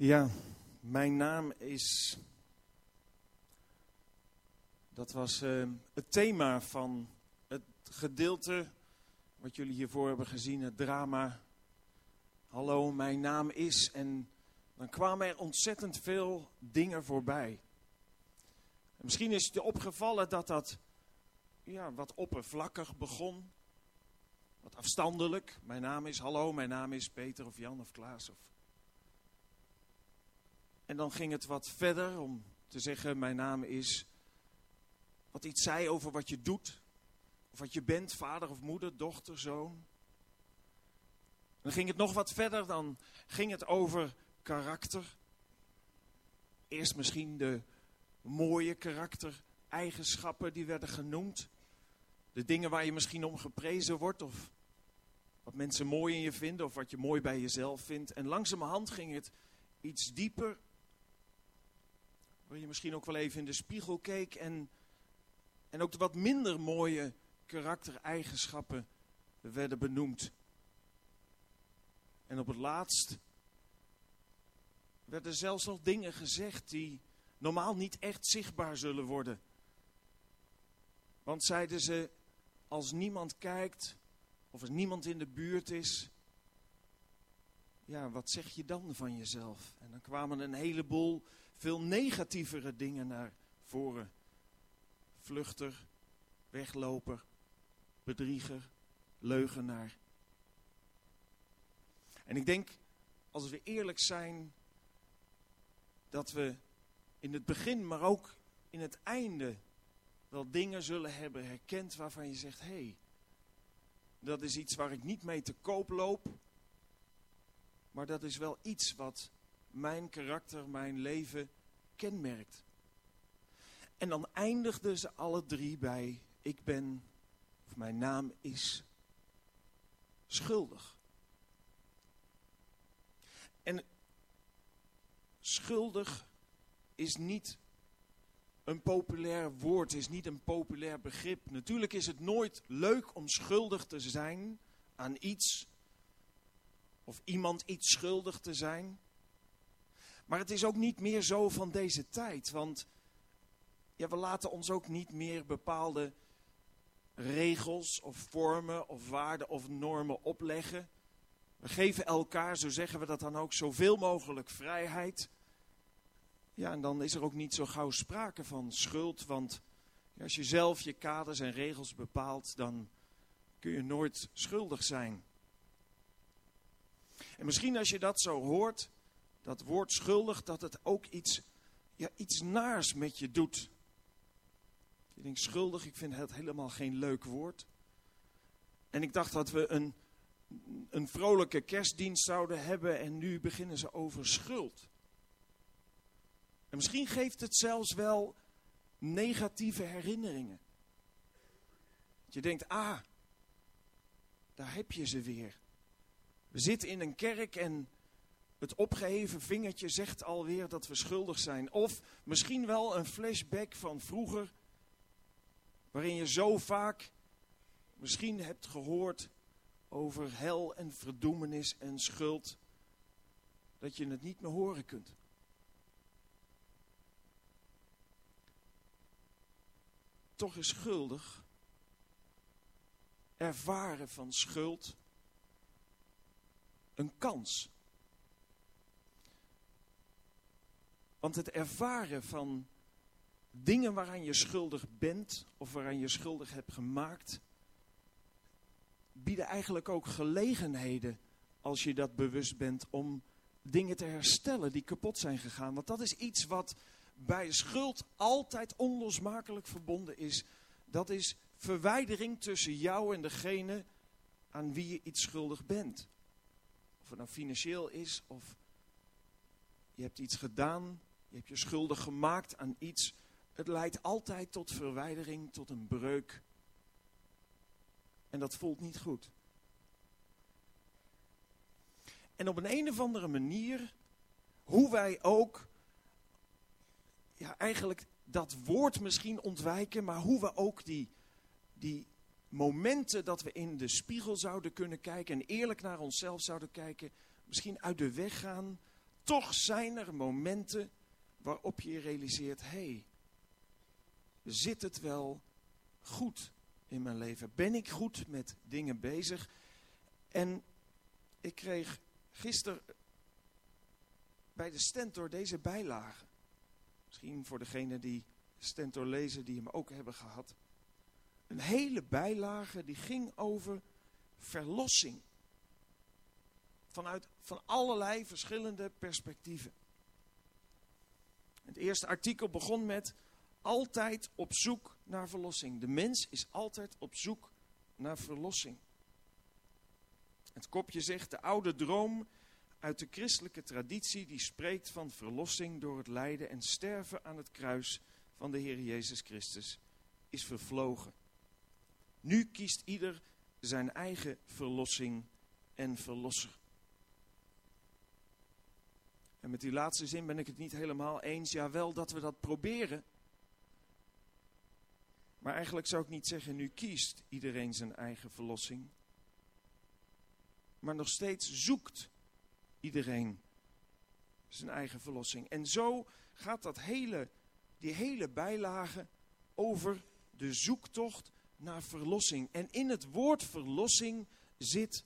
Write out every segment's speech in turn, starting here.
Ja, mijn naam is. Dat was uh, het thema van het gedeelte wat jullie hiervoor hebben gezien, het drama. Hallo, mijn naam is. En dan kwamen er ontzettend veel dingen voorbij. En misschien is het je opgevallen dat dat ja, wat oppervlakkig begon. Wat afstandelijk. Mijn naam is hallo, mijn naam is Peter of Jan of Klaas of en dan ging het wat verder om te zeggen: Mijn naam is. Wat iets zei over wat je doet. Of wat je bent, vader of moeder, dochter, zoon. Dan ging het nog wat verder, dan ging het over karakter. Eerst misschien de mooie karaktereigenschappen die werden genoemd. De dingen waar je misschien om geprezen wordt, of wat mensen mooi in je vinden, of wat je mooi bij jezelf vindt. En langzamerhand ging het iets dieper Waar je misschien ook wel even in de spiegel keek en, en ook de wat minder mooie karaktereigenschappen werden benoemd. En op het laatst werden zelfs nog dingen gezegd die normaal niet echt zichtbaar zullen worden. Want zeiden ze, als niemand kijkt of als niemand in de buurt is, ja, wat zeg je dan van jezelf? En dan kwamen een heleboel veel negatievere dingen naar voren. Vluchter, wegloper, bedrieger, leugenaar. En ik denk, als we eerlijk zijn, dat we in het begin, maar ook in het einde, wel dingen zullen hebben herkend waarvan je zegt: hé, hey, dat is iets waar ik niet mee te koop loop, maar dat is wel iets wat mijn karakter, mijn leven kenmerkt. En dan eindigden ze alle drie bij: Ik ben, of mijn naam is, schuldig. En schuldig is niet een populair woord, is niet een populair begrip. Natuurlijk is het nooit leuk om schuldig te zijn aan iets, of iemand iets schuldig te zijn. Maar het is ook niet meer zo van deze tijd. Want we laten ons ook niet meer bepaalde regels of vormen of waarden of normen opleggen. We geven elkaar, zo zeggen we dat dan ook, zoveel mogelijk vrijheid. Ja, en dan is er ook niet zo gauw sprake van schuld. Want als je zelf je kaders en regels bepaalt, dan kun je nooit schuldig zijn. En misschien als je dat zo hoort, dat woord schuldig, dat het ook iets, ja, iets naars met je doet. Je denkt schuldig, ik vind het helemaal geen leuk woord. En ik dacht dat we een, een vrolijke kerstdienst zouden hebben en nu beginnen ze over schuld. En misschien geeft het zelfs wel negatieve herinneringen. Dat je denkt, ah, daar heb je ze weer. We zitten in een kerk en het opgeheven vingertje zegt alweer dat we schuldig zijn. Of misschien wel een flashback van vroeger, waarin je zo vaak misschien hebt gehoord over hel en verdoemenis en schuld, dat je het niet meer horen kunt. Toch is schuldig, ervaren van schuld, een kans. Want het ervaren van dingen waaraan je schuldig bent of waaraan je schuldig hebt gemaakt, bieden eigenlijk ook gelegenheden als je dat bewust bent om dingen te herstellen die kapot zijn gegaan. Want dat is iets wat bij schuld altijd onlosmakelijk verbonden is. Dat is verwijdering tussen jou en degene aan wie je iets schuldig bent. Of het nou financieel is of je hebt iets gedaan je hebt je schuldig gemaakt aan iets. Het leidt altijd tot verwijdering, tot een breuk. En dat voelt niet goed. En op een, een of andere manier, hoe wij ook, ja, eigenlijk dat woord misschien ontwijken, maar hoe we ook die, die momenten dat we in de spiegel zouden kunnen kijken en eerlijk naar onszelf zouden kijken, misschien uit de weg gaan toch zijn er momenten waarop je realiseert: hé, hey, zit het wel goed in mijn leven? Ben ik goed met dingen bezig? En ik kreeg gisteren bij de Stentor deze bijlage. Misschien voor degenen die Stentor lezen, die hem ook hebben gehad. Een hele bijlage die ging over verlossing. Vanuit van allerlei verschillende perspectieven. Het eerste artikel begon met altijd op zoek naar verlossing. De mens is altijd op zoek naar verlossing. Het kopje zegt de oude droom uit de christelijke traditie die spreekt van verlossing door het lijden en sterven aan het kruis van de Heer Jezus Christus is vervlogen. Nu kiest ieder zijn eigen verlossing en verlosser. En met die laatste zin ben ik het niet helemaal eens. Ja, wel dat we dat proberen. Maar eigenlijk zou ik niet zeggen, nu kiest iedereen zijn eigen verlossing. Maar nog steeds zoekt iedereen zijn eigen verlossing. En zo gaat dat hele, die hele bijlage over de zoektocht naar verlossing. En in het woord verlossing zit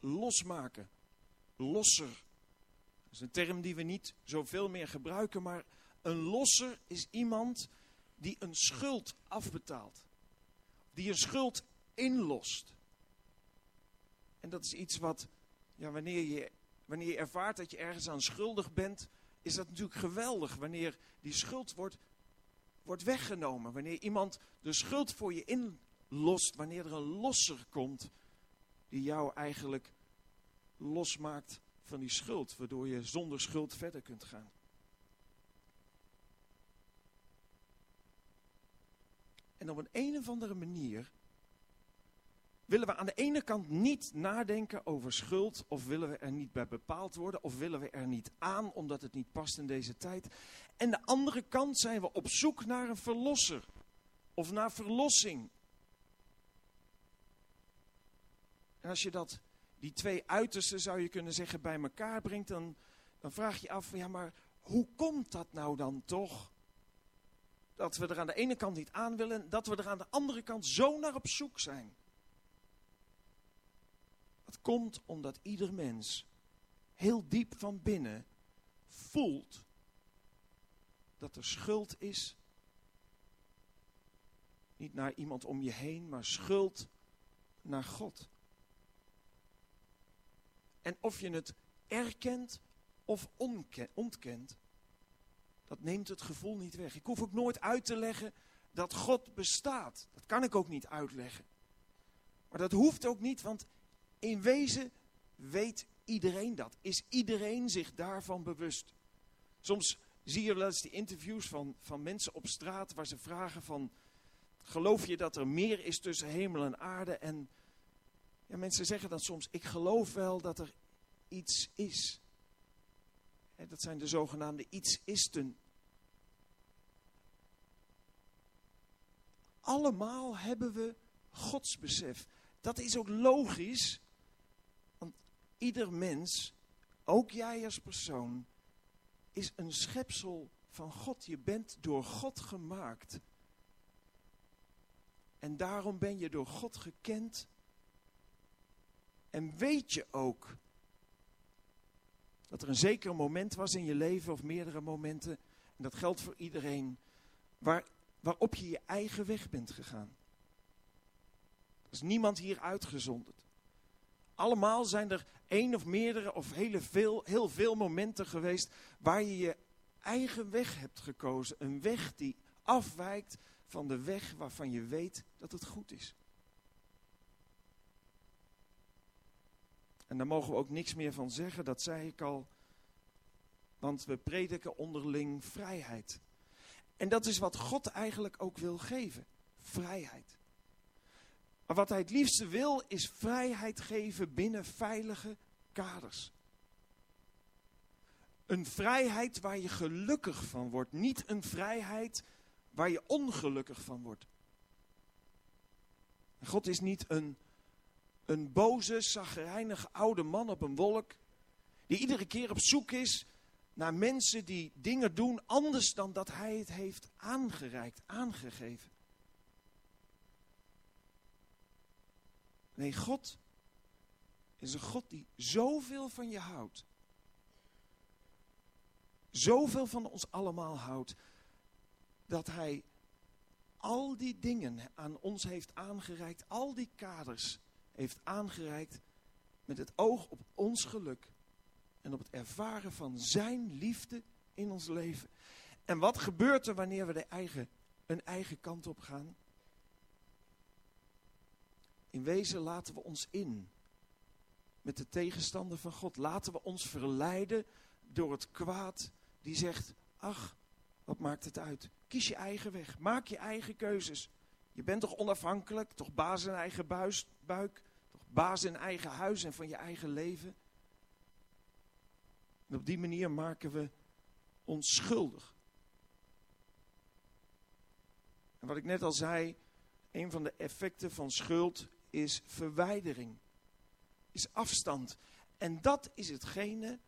losmaken, losser. Dat is een term die we niet zoveel meer gebruiken, maar een losser is iemand die een schuld afbetaalt. Die een schuld inlost. En dat is iets wat, ja, wanneer, je, wanneer je ervaart dat je ergens aan schuldig bent, is dat natuurlijk geweldig. Wanneer die schuld wordt, wordt weggenomen. Wanneer iemand de schuld voor je inlost. Wanneer er een losser komt die jou eigenlijk losmaakt van die schuld. Waardoor je zonder schuld verder kunt gaan. En op een, een of andere manier willen we aan de ene kant niet nadenken over schuld, of willen we er niet bij bepaald worden, of willen we er niet aan omdat het niet past in deze tijd. En de andere kant zijn we op zoek naar een verlosser, of naar verlossing. En als je dat, die twee uitersten zou je kunnen zeggen bij elkaar brengt, dan, dan vraag je af, ja maar hoe komt dat nou dan toch? Dat we er aan de ene kant niet aan willen, dat we er aan de andere kant zo naar op zoek zijn. Het komt omdat ieder mens heel diep van binnen voelt dat er schuld is. Niet naar iemand om je heen, maar schuld naar God. En of je het erkent of ontkent, dat neemt het gevoel niet weg. Ik hoef ook nooit uit te leggen dat God bestaat. Dat kan ik ook niet uitleggen. Maar dat hoeft ook niet, want in wezen weet iedereen dat. Is iedereen zich daarvan bewust? Soms zie je wel eens die interviews van, van mensen op straat waar ze vragen van... Geloof je dat er meer is tussen hemel en aarde? En ja, mensen zeggen dan soms, ik geloof wel dat er iets is. Dat zijn de zogenaamde iets-isten. Allemaal hebben we godsbesef. Dat is ook logisch, ieder mens, ook jij als persoon, is een schepsel van God. Je bent door God gemaakt. En daarom ben je door God gekend. En weet je ook dat er een zeker moment was in je leven, of meerdere momenten, en dat geldt voor iedereen, waar, waarop je je eigen weg bent gegaan. Er is niemand hier uitgezonderd. Allemaal zijn er één of meerdere of hele veel, heel veel momenten geweest waar je je eigen weg hebt gekozen. Een weg die afwijkt van de weg waarvan je weet dat het goed is. En daar mogen we ook niks meer van zeggen, dat zei ik al. Want we prediken onderling vrijheid. En dat is wat God eigenlijk ook wil geven. Vrijheid. Maar wat hij het liefste wil, is vrijheid geven binnen veilige kaders. Een vrijheid waar je gelukkig van wordt, niet een vrijheid waar je ongelukkig van wordt. God is niet een, een boze, zagrijnige oude man op een wolk Die iedere keer op zoek is naar mensen die dingen doen anders dan dat hij het heeft aangereikt, aangegeven. Nee, God is een God die zoveel van je houdt. Zoveel van ons allemaal houdt. Dat hij al die dingen aan ons heeft aangereikt. Al die kaders heeft aangereikt. Met het oog op ons geluk. En op het ervaren van zijn liefde in ons leven. En wat gebeurt er wanneer we de eigen, een eigen kant op gaan? In wezen laten we ons in met de tegenstander van God. Laten we ons verleiden door het kwaad die zegt, ach, wat maakt het uit? Kies je eigen weg, maak je eigen keuzes. Je bent toch onafhankelijk, toch baas in eigen buik, toch baas in eigen huis en van je eigen leven. En op die manier maken we ons schuldig. En wat ik net al zei, een van de effecten van schuld is verwijdering, is afstand. En dat is hetgene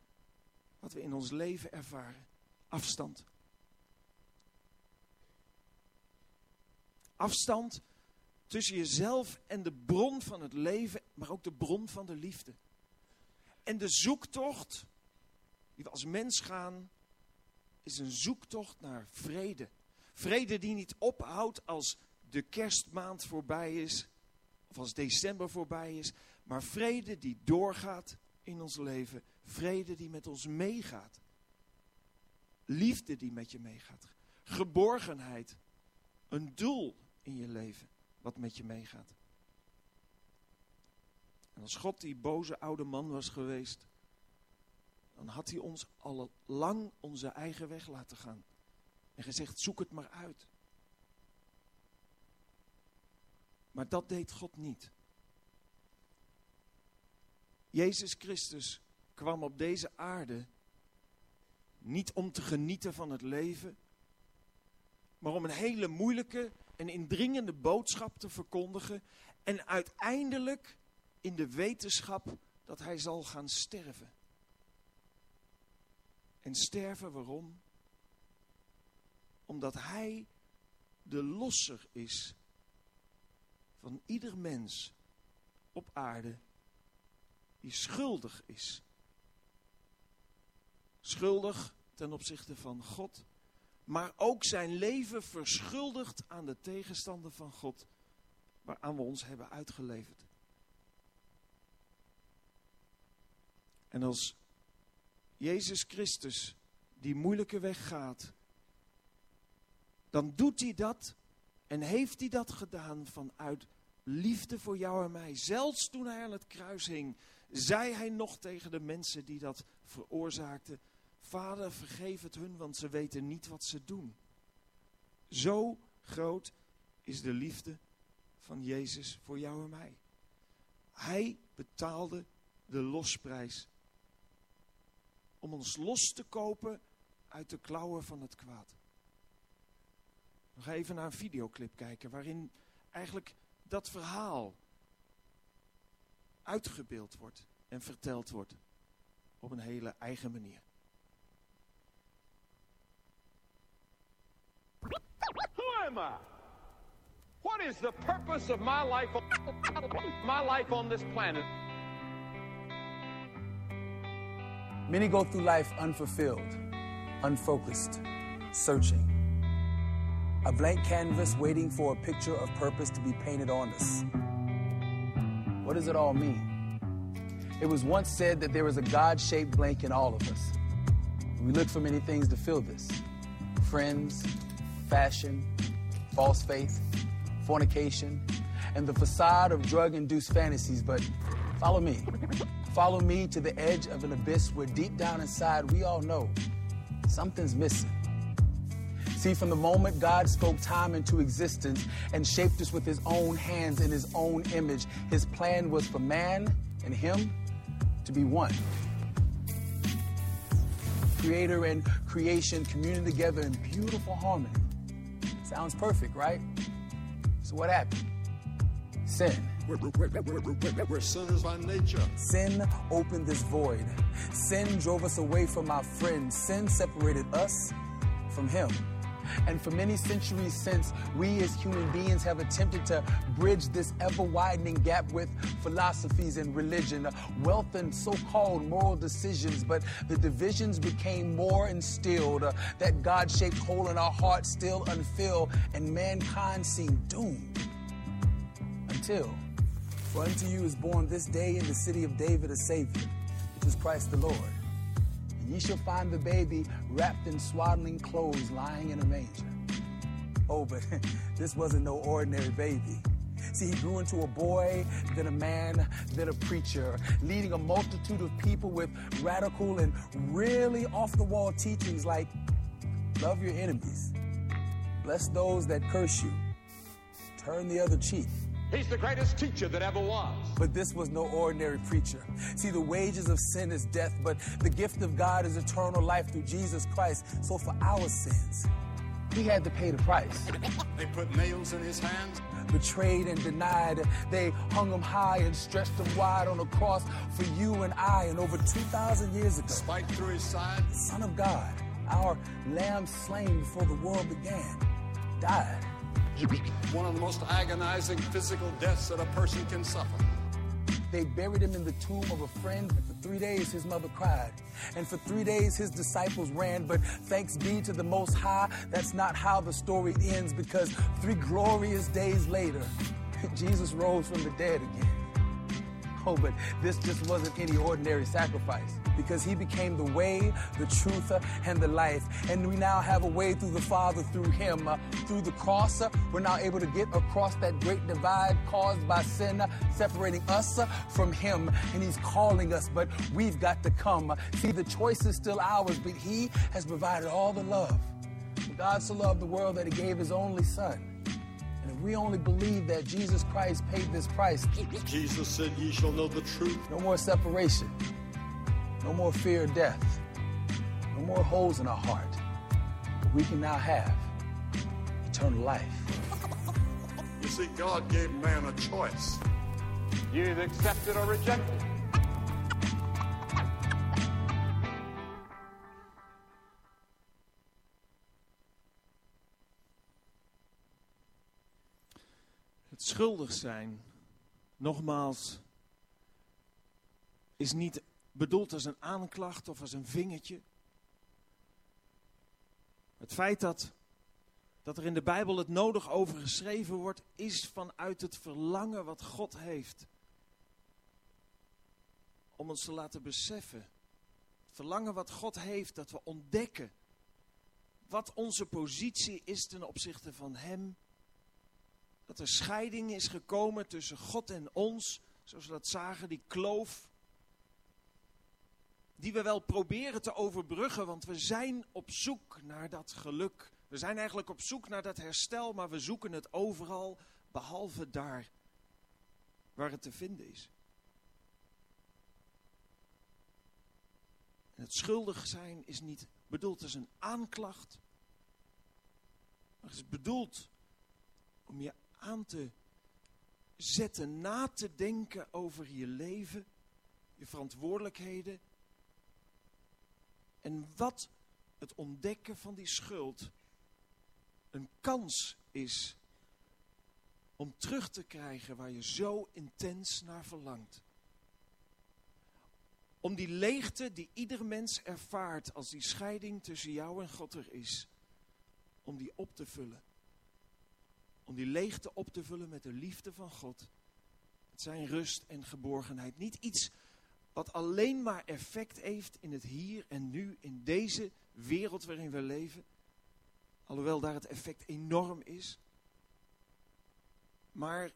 wat we in ons leven ervaren. Afstand. Afstand tussen jezelf en de bron van het leven, maar ook de bron van de liefde. En de zoektocht die we als mens gaan, is een zoektocht naar vrede. Vrede die niet ophoudt als de kerstmaand voorbij is, of als december voorbij is, maar vrede die doorgaat in ons leven. Vrede die met ons meegaat. Liefde die met je meegaat. Geborgenheid. Een doel in je leven wat met je meegaat. En als God die boze oude man was geweest, dan had hij ons al lang onze eigen weg laten gaan. En gezegd, zoek het maar uit. Maar dat deed God niet. Jezus Christus kwam op deze aarde niet om te genieten van het leven, maar om een hele moeilijke en indringende boodschap te verkondigen en uiteindelijk in de wetenschap dat hij zal gaan sterven. En sterven waarom? Omdat hij de losser is van ieder mens op aarde die schuldig is. Schuldig ten opzichte van God, maar ook zijn leven verschuldigd aan de tegenstander van God, waaraan we ons hebben uitgeleverd. En als Jezus Christus die moeilijke weg gaat, dan doet hij dat en heeft hij dat gedaan vanuit liefde voor jou en mij. Zelfs toen hij aan het kruis hing, zei hij nog tegen de mensen die dat veroorzaakten: Vader, vergeef het hun, want ze weten niet wat ze doen. Zo groot is de liefde van Jezus voor jou en mij. Hij betaalde de losprijs om ons los te kopen uit de klauwen van het kwaad. Gaan even naar een videoclip kijken waarin eigenlijk dat verhaal uitgebeeld wordt en verteld wordt op een hele eigen manier. Am I? What is the purpose of my life on, my life on this planet? Many go through life unfulfilled, unfocused, searching. A blank canvas waiting for a picture of purpose to be painted on us. What does it all mean? It was once said that there is a God shaped blank in all of us. We look for many things to fill this friends, fashion, false faith, fornication, and the facade of drug induced fantasies. But follow me. Follow me to the edge of an abyss where deep down inside we all know something's missing. See, from the moment God spoke time into existence and shaped us with his own hands in his own image, his plan was for man and him to be one. Creator and creation communing together in beautiful harmony. Sounds perfect, right? So, what happened? Sin. We're, we're, we're, we're sinners by nature. Sin opened this void Sin drove us away from our friends. Sin separated us from Him. And for many centuries since, we as human beings have attempted to bridge this ever widening gap with philosophies and religion, wealth and so called moral decisions. But the divisions became more instilled, uh, that God shaped hole in our hearts still unfilled, and mankind seemed doomed. Until, for unto you is born this day in the city of David a Savior, which is Christ the Lord. Ye shall find the baby wrapped in swaddling clothes lying in a manger. Oh, but this wasn't no ordinary baby. See, he grew into a boy, then a man, then a preacher, leading a multitude of people with radical and really off the wall teachings like love your enemies, bless those that curse you, turn the other cheek. He's the greatest teacher that ever was. But this was no ordinary preacher. See, the wages of sin is death, but the gift of God is eternal life through Jesus Christ. So for our sins, he had to pay the price. They put nails in his hands. Betrayed and denied, they hung him high and stretched him wide on a cross for you and I. And over 2,000 years ago, Spiked through his side. the Son of God, our lamb slain before the world began, died. One of the most agonizing physical deaths that a person can suffer. They buried him in the tomb of a friend. And for three days, his mother cried. And for three days, his disciples ran. But thanks be to the Most High, that's not how the story ends because three glorious days later, Jesus rose from the dead again. Oh, but this just wasn't any ordinary sacrifice because he became the way, the truth, uh, and the life. And we now have a way through the Father through him. Uh, through the cross, uh, we're now able to get across that great divide caused by sin, separating us from him. And he's calling us, but we've got to come. See, the choice is still ours, but he has provided all the love. God so loved the world that he gave his only son. And if we only believe that Jesus Christ paid this price, Jesus said, Ye shall know the truth. no more separation. No more fear of death. No more holes in our heart. But we can now have eternal life. You see, God gave man a choice. You either accept it or reject schuldig zijn, nogmaals, is niet bedoeld als een aanklacht of als een vingertje. Het feit dat, dat er in de Bijbel het nodig over geschreven wordt, is vanuit het verlangen wat God heeft. Om ons te laten beseffen. Het verlangen wat God heeft, dat we ontdekken wat onze positie is ten opzichte van Hem dat er scheiding is gekomen tussen God en ons, zoals we dat zagen, die kloof. Die we wel proberen te overbruggen, want we zijn op zoek naar dat geluk. We zijn eigenlijk op zoek naar dat herstel, maar we zoeken het overal, behalve daar waar het te vinden is. En het schuldig zijn is niet bedoeld als een aanklacht, maar het is bedoeld om je aan te zetten, na te denken over je leven, je verantwoordelijkheden. En wat het ontdekken van die schuld een kans is om terug te krijgen waar je zo intens naar verlangt. Om die leegte die ieder mens ervaart als die scheiding tussen jou en God er is, om die op te vullen om die leegte op te vullen met de liefde van God. Het zijn rust en geborgenheid. Niet iets wat alleen maar effect heeft in het hier en nu, in deze wereld waarin we leven. Alhoewel daar het effect enorm is. Maar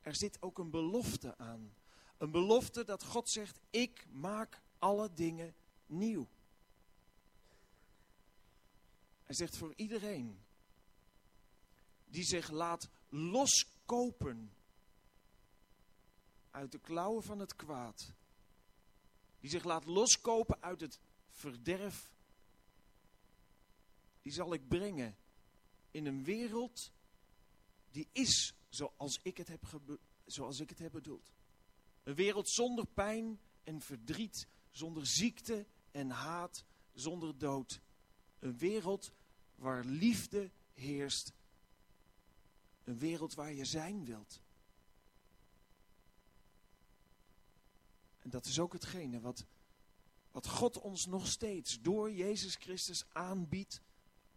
er zit ook een belofte aan. Een belofte dat God zegt, ik maak alle dingen nieuw. Hij zegt voor iedereen die zich laat loskopen uit de klauwen van het kwaad. Die zich laat loskopen uit het verderf. Die zal ik brengen in een wereld die is zoals ik het heb, zoals ik het heb bedoeld. Een wereld zonder pijn en verdriet, zonder ziekte en haat, zonder dood. Een wereld waar liefde heerst. Een wereld waar je zijn wilt. En dat is ook hetgene wat, wat God ons nog steeds door Jezus Christus aanbiedt,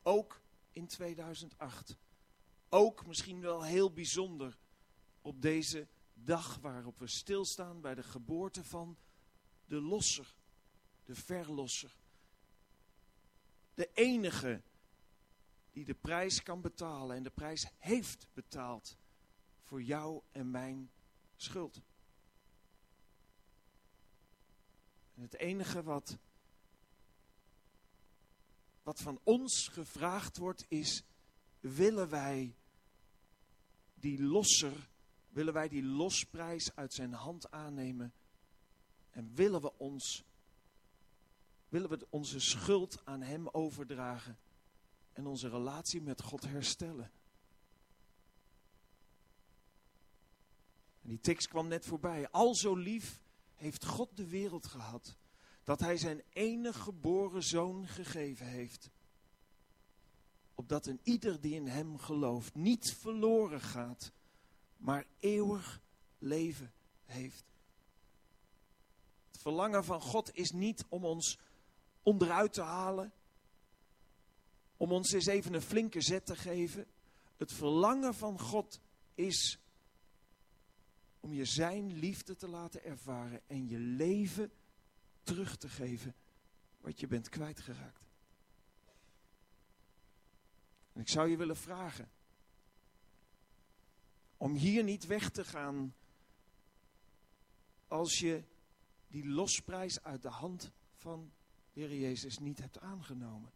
ook in 2008. Ook misschien wel heel bijzonder op deze dag waarop we stilstaan bij de geboorte van de losser, de verlosser. De enige die de prijs kan betalen. En de prijs heeft betaald voor jou en mijn schuld. En het enige wat, wat van ons gevraagd wordt is, willen wij die losser, willen wij die losprijs uit zijn hand aannemen? En willen we ons, willen we onze schuld aan hem overdragen en onze relatie met God herstellen. En die tekst kwam net voorbij. Al zo lief heeft God de wereld gehad, dat hij zijn enige geboren zoon gegeven heeft. Opdat een ieder die in hem gelooft niet verloren gaat, maar eeuwig leven heeft. Het verlangen van God is niet om ons onderuit te halen, om ons eens even een flinke zet te geven. Het verlangen van God is om je zijn liefde te laten ervaren en je leven terug te geven wat je bent kwijtgeraakt. En ik zou je willen vragen om hier niet weg te gaan als je die losprijs uit de hand van de Heer Jezus niet hebt aangenomen.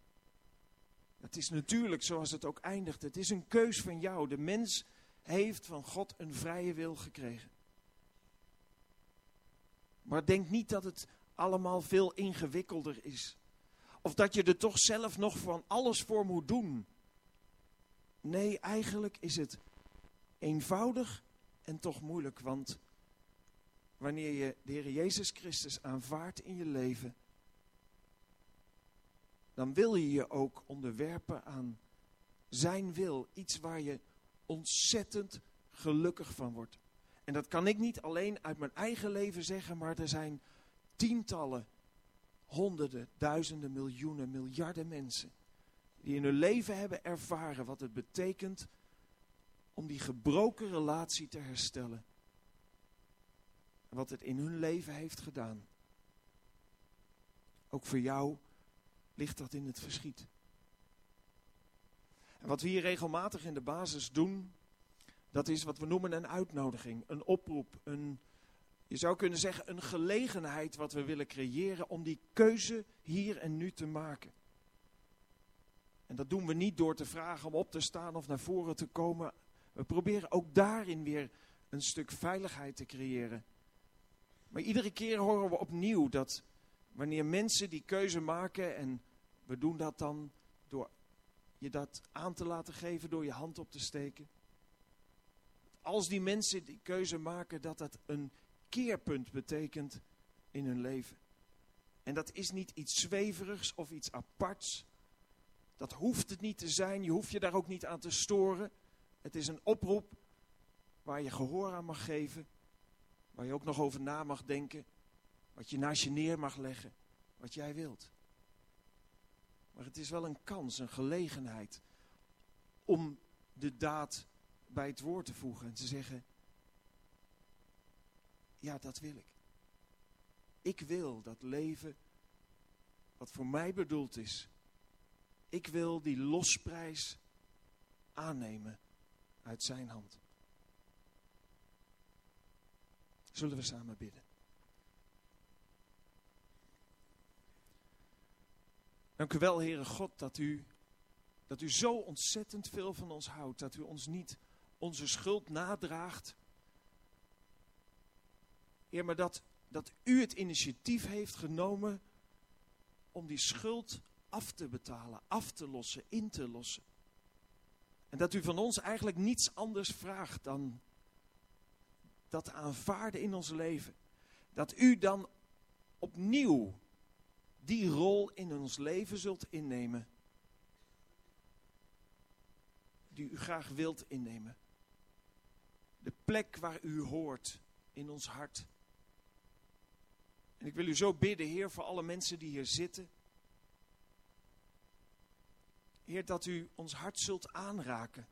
Het is natuurlijk zoals het ook eindigt. Het is een keus van jou. De mens heeft van God een vrije wil gekregen. Maar denk niet dat het allemaal veel ingewikkelder is. Of dat je er toch zelf nog van alles voor moet doen. Nee, eigenlijk is het eenvoudig en toch moeilijk. Want wanneer je de Heer Jezus Christus aanvaardt in je leven, dan wil je je ook onderwerpen aan zijn wil. Iets waar je ontzettend gelukkig van wordt. En dat kan ik niet alleen uit mijn eigen leven zeggen, maar er zijn tientallen, honderden, duizenden, miljoenen, miljarden mensen die in hun leven hebben ervaren wat het betekent om die gebroken relatie te herstellen. Wat het in hun leven heeft gedaan. Ook voor jou ligt dat in het verschiet. En wat we hier regelmatig in de basis doen, dat is wat we noemen een uitnodiging, een oproep, een, je zou kunnen zeggen een gelegenheid wat we willen creëren om die keuze hier en nu te maken. En dat doen we niet door te vragen om op te staan of naar voren te komen. We proberen ook daarin weer een stuk veiligheid te creëren. Maar iedere keer horen we opnieuw dat wanneer mensen die keuze maken, en we doen dat dan door je dat aan te laten geven, door je hand op te steken als die mensen die keuze maken, dat dat een keerpunt betekent in hun leven. En dat is niet iets zweverigs of iets aparts. Dat hoeft het niet te zijn. Je hoeft je daar ook niet aan te storen. Het is een oproep waar je gehoor aan mag geven. Waar je ook nog over na mag denken. Wat je naast je neer mag leggen. Wat jij wilt. Maar het is wel een kans, een gelegenheid om de daad bij het woord te voegen en te zeggen, ja, dat wil ik. Ik wil dat leven wat voor mij bedoeld is. Ik wil die losprijs aannemen uit zijn hand. Zullen we samen bidden? Dank u wel, Heere God, dat u, dat u zo ontzettend veel van ons houdt. Dat u ons niet onze schuld nadraagt. Heer, maar dat, dat u het initiatief heeft genomen om die schuld af te betalen, af te lossen, in te lossen. En dat u van ons eigenlijk niets anders vraagt dan dat aanvaarden in ons leven. Dat u dan opnieuw die rol in ons leven zult innemen. Die u graag wilt innemen. De plek waar u hoort in ons hart. En ik wil u zo bidden, Heer, voor alle mensen die hier zitten. Heer, dat u ons hart zult aanraken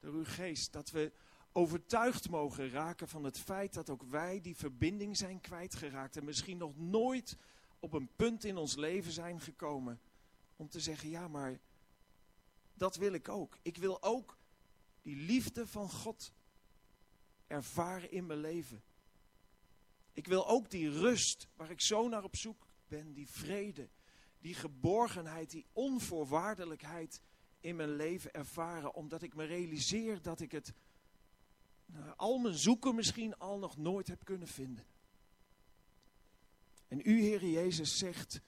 door uw geest. Dat we overtuigd mogen raken van het feit dat ook wij die verbinding zijn kwijtgeraakt. En misschien nog nooit op een punt in ons leven zijn gekomen om te zeggen, ja maar dat wil ik ook. Ik wil ook die liefde van God ervaren in mijn leven. Ik wil ook die rust waar ik zo naar op zoek ben, die vrede, die geborgenheid, die onvoorwaardelijkheid in mijn leven ervaren, omdat ik me realiseer dat ik het nou, al mijn zoeken misschien al nog nooit heb kunnen vinden. En u, Heer Jezus, zegt,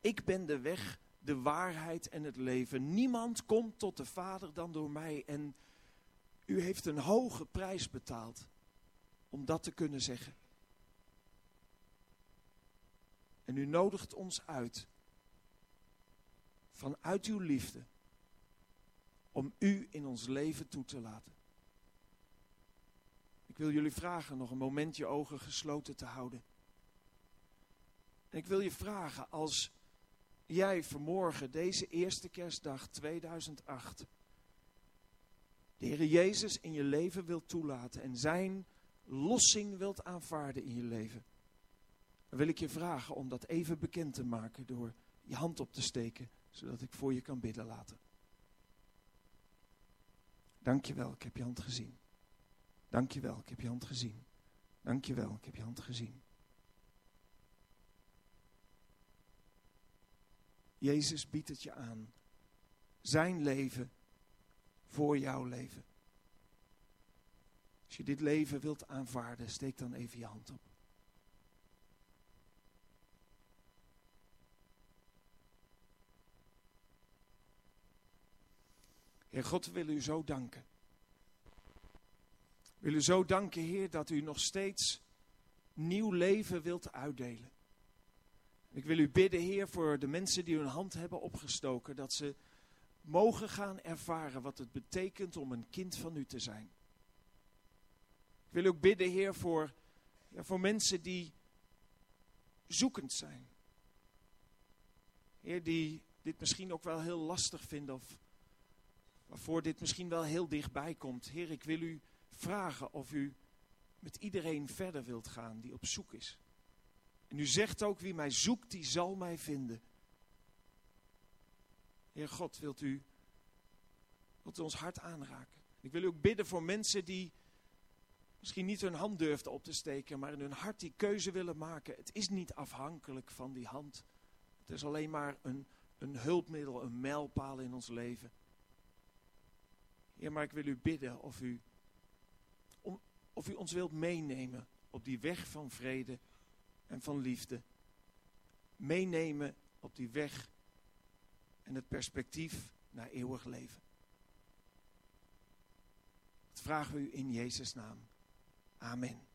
ik ben de weg, de waarheid en het leven. Niemand komt tot de Vader dan door mij. En u heeft een hoge prijs betaald om dat te kunnen zeggen. En u nodigt ons uit, vanuit uw liefde, om u in ons leven toe te laten. Ik wil jullie vragen nog een moment je ogen gesloten te houden. En ik wil je vragen, als jij vanmorgen, deze eerste kerstdag 2008, de Heer Jezus in je leven wilt toelaten en zijn lossing wilt aanvaarden in je leven, dan wil ik je vragen om dat even bekend te maken door je hand op te steken, zodat ik voor je kan bidden laten. Dankjewel, ik heb je hand gezien. Dankjewel, ik heb je hand gezien. Dankjewel, ik heb je hand gezien. Jezus biedt het je aan. Zijn leven voor jouw leven. Als je dit leven wilt aanvaarden, steek dan even je hand op. Heer God, we willen u zo danken. We willen u zo danken, Heer, dat u nog steeds nieuw leven wilt uitdelen. Ik wil u bidden, Heer, voor de mensen die hun hand hebben opgestoken, dat ze mogen gaan ervaren wat het betekent om een kind van u te zijn. Ik wil ook bidden, Heer, voor, ja, voor mensen die zoekend zijn. Heer, die dit misschien ook wel heel lastig vinden of waarvoor dit misschien wel heel dichtbij komt. Heer, ik wil u vragen of u met iedereen verder wilt gaan die op zoek is. En u zegt ook, wie mij zoekt, die zal mij vinden. Heer God, wilt u, wilt ons hart aanraken? Ik wil u ook bidden voor mensen die misschien niet hun hand durfden op te steken, maar in hun hart die keuze willen maken. Het is niet afhankelijk van die hand. Het is alleen maar een, een hulpmiddel, een mijlpaal in ons leven. Heer, maar ik wil u bidden of u, of u ons wilt meenemen op die weg van vrede en van liefde. Meenemen op die weg en het perspectief naar eeuwig leven. Dat vragen we u in Jezus' naam. Amen.